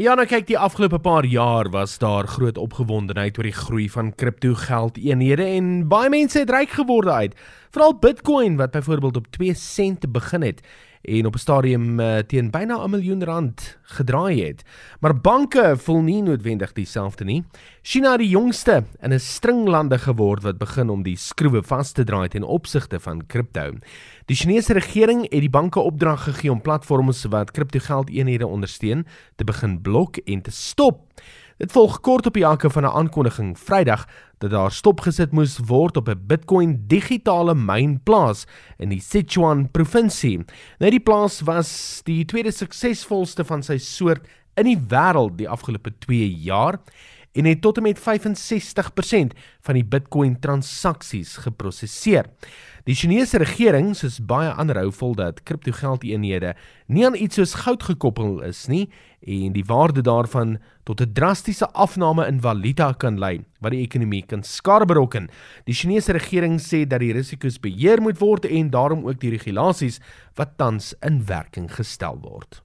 Ja, nou kyk, die afgelope paar jaar was daar groot opgewondenheid oor die groei van kriptogeldeenhede en baie mense het ryk geword uit. Veral Bitcoin wat byvoorbeeld op 2 sent begin het en op 'n stadium uh, teen byna 'n miljoen rand gedraai het. Maar banke voel nie noodwendig dieselfde nie. China het die jongste in 'n string lande geword wat begin om die skroewe vas te draai ten opsigte van kripto. Die Chinese regering het die banke opdrag gegee om platforms wat kriptogeldeenhede ondersteun te begin blok en te stop. Dit volg kort op die anke van 'n aankondiging Vrydag dat daar stopgesit moes word op 'n Bitcoin digitale mynplaas in die Sichuan provinsie. Nou die plaas was die tweede suksesvolste van sy soort in die wêreld die afgelope 2 jaar en het tot en met 65% van die Bitcoin transaksies geprosesseer. Die Chinese regering, soos baie ander hou vol dat kriptogeldeenhede nie aan iets soos goud gekoppel is nie en die waarde daarvan tot 'n drastiese afname in valuta kan lei wat die ekonomie kan skade berokken. Die Chinese regering sê dat die risiko's beheer moet word en daarom ook die regulasies wat tans in werking gestel word.